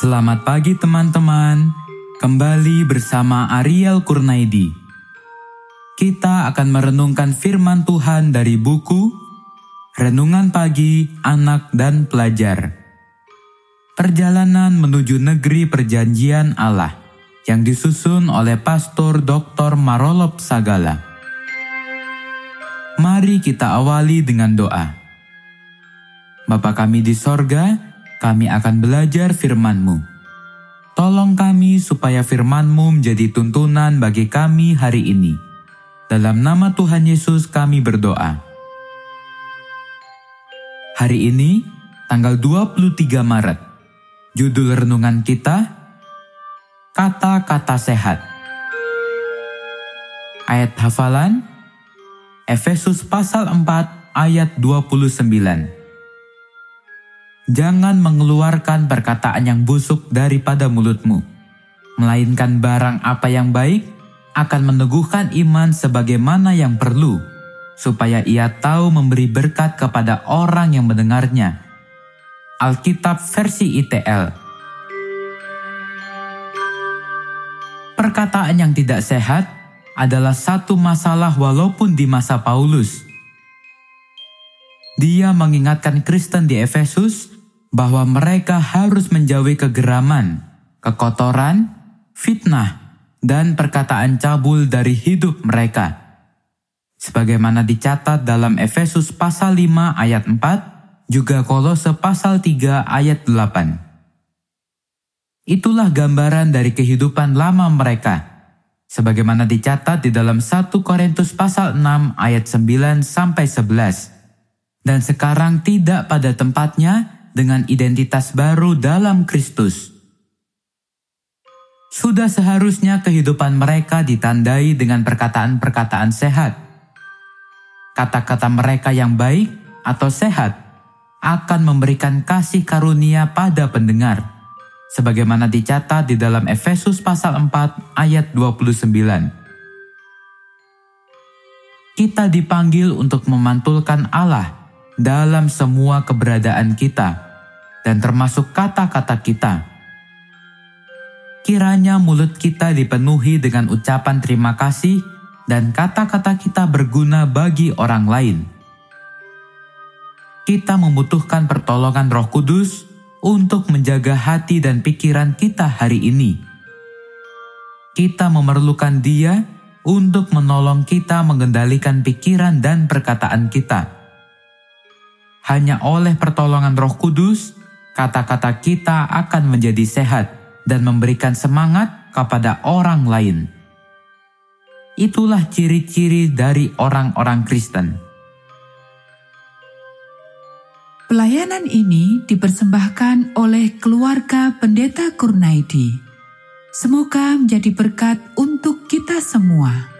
Selamat pagi teman-teman. Kembali bersama Ariel Kurnaidi. Kita akan merenungkan firman Tuhan dari buku Renungan Pagi Anak dan Pelajar. Perjalanan menuju negeri perjanjian Allah yang disusun oleh Pastor Dr. Marolop Sagala. Mari kita awali dengan doa. Bapa kami di sorga, kami akan belajar firman-Mu. Tolong kami supaya firman-Mu menjadi tuntunan bagi kami hari ini. Dalam nama Tuhan Yesus kami berdoa. Hari ini, tanggal 23 Maret, judul renungan kita, Kata-kata Sehat. Ayat hafalan, Efesus pasal 4 ayat 29. Jangan mengeluarkan perkataan yang busuk daripada mulutmu, melainkan barang apa yang baik akan meneguhkan iman sebagaimana yang perlu, supaya ia tahu memberi berkat kepada orang yang mendengarnya. Alkitab versi ITL Perkataan yang tidak sehat adalah satu masalah walaupun di masa Paulus. Dia mengingatkan Kristen di Efesus bahwa mereka harus menjauhi kegeraman, kekotoran, fitnah, dan perkataan cabul dari hidup mereka sebagaimana dicatat dalam Efesus pasal 5 ayat 4, juga Kolose pasal 3 ayat 8. Itulah gambaran dari kehidupan lama mereka, sebagaimana dicatat di dalam 1 Korintus pasal 6 ayat 9 sampai 11. Dan sekarang tidak pada tempatnya dengan identitas baru dalam Kristus. Sudah seharusnya kehidupan mereka ditandai dengan perkataan-perkataan sehat, kata-kata mereka yang baik atau sehat akan memberikan kasih karunia pada pendengar. Sebagaimana dicatat di dalam Efesus pasal 4 ayat 29. Kita dipanggil untuk memantulkan Allah dalam semua keberadaan kita dan termasuk kata-kata kita. Kiranya mulut kita dipenuhi dengan ucapan terima kasih dan kata-kata kita berguna bagi orang lain. Kita membutuhkan pertolongan Roh Kudus untuk menjaga hati dan pikiran kita hari ini. Kita memerlukan Dia untuk menolong kita mengendalikan pikiran dan perkataan kita. Hanya oleh pertolongan Roh Kudus, kata-kata kita akan menjadi sehat dan memberikan semangat kepada orang lain. Itulah ciri-ciri dari orang-orang Kristen. Pelayanan ini dipersembahkan oleh keluarga Pendeta Kurnaidi. Semoga menjadi berkat untuk kita semua.